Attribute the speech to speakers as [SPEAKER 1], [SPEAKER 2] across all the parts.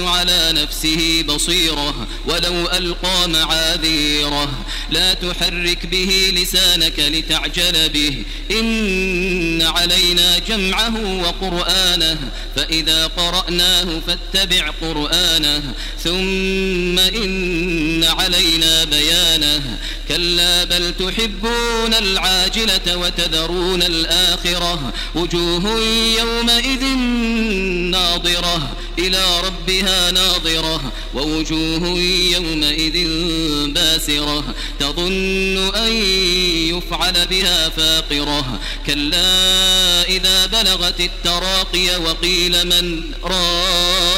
[SPEAKER 1] على نفسه بصيرة ولو ألقى معاذيره. لا تحرك به لسانك لتعجل به. إن علينا جمعه وقرآنه. فإذا قرأناه فاتبع قرآنه. ثم إن علينا بيانه. كلا بل تحبون العاجلة وتذرون الآخرة. وجوه يومئذ ناظرة. إلى ربها ناظرة ووجوه يومئذ باسرة تظن أن يفعل بها فاقرة كلا إذا بلغت التراقي وقيل من راق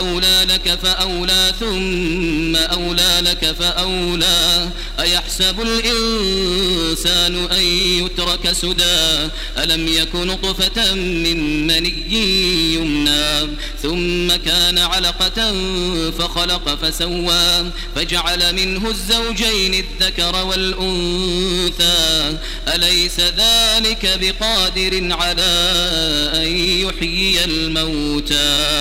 [SPEAKER 1] أولى لك فأولى ثم أولى لك فأولى. أيحسب الإنسان أن يترك سدى؟ ألم يك نطفة من مني يمنى؟ ثم كان علقة فخلق فسوى. فجعل منه الزوجين الذكر والأنثى. أليس ذلك بقادر على أن يحيي الموتى؟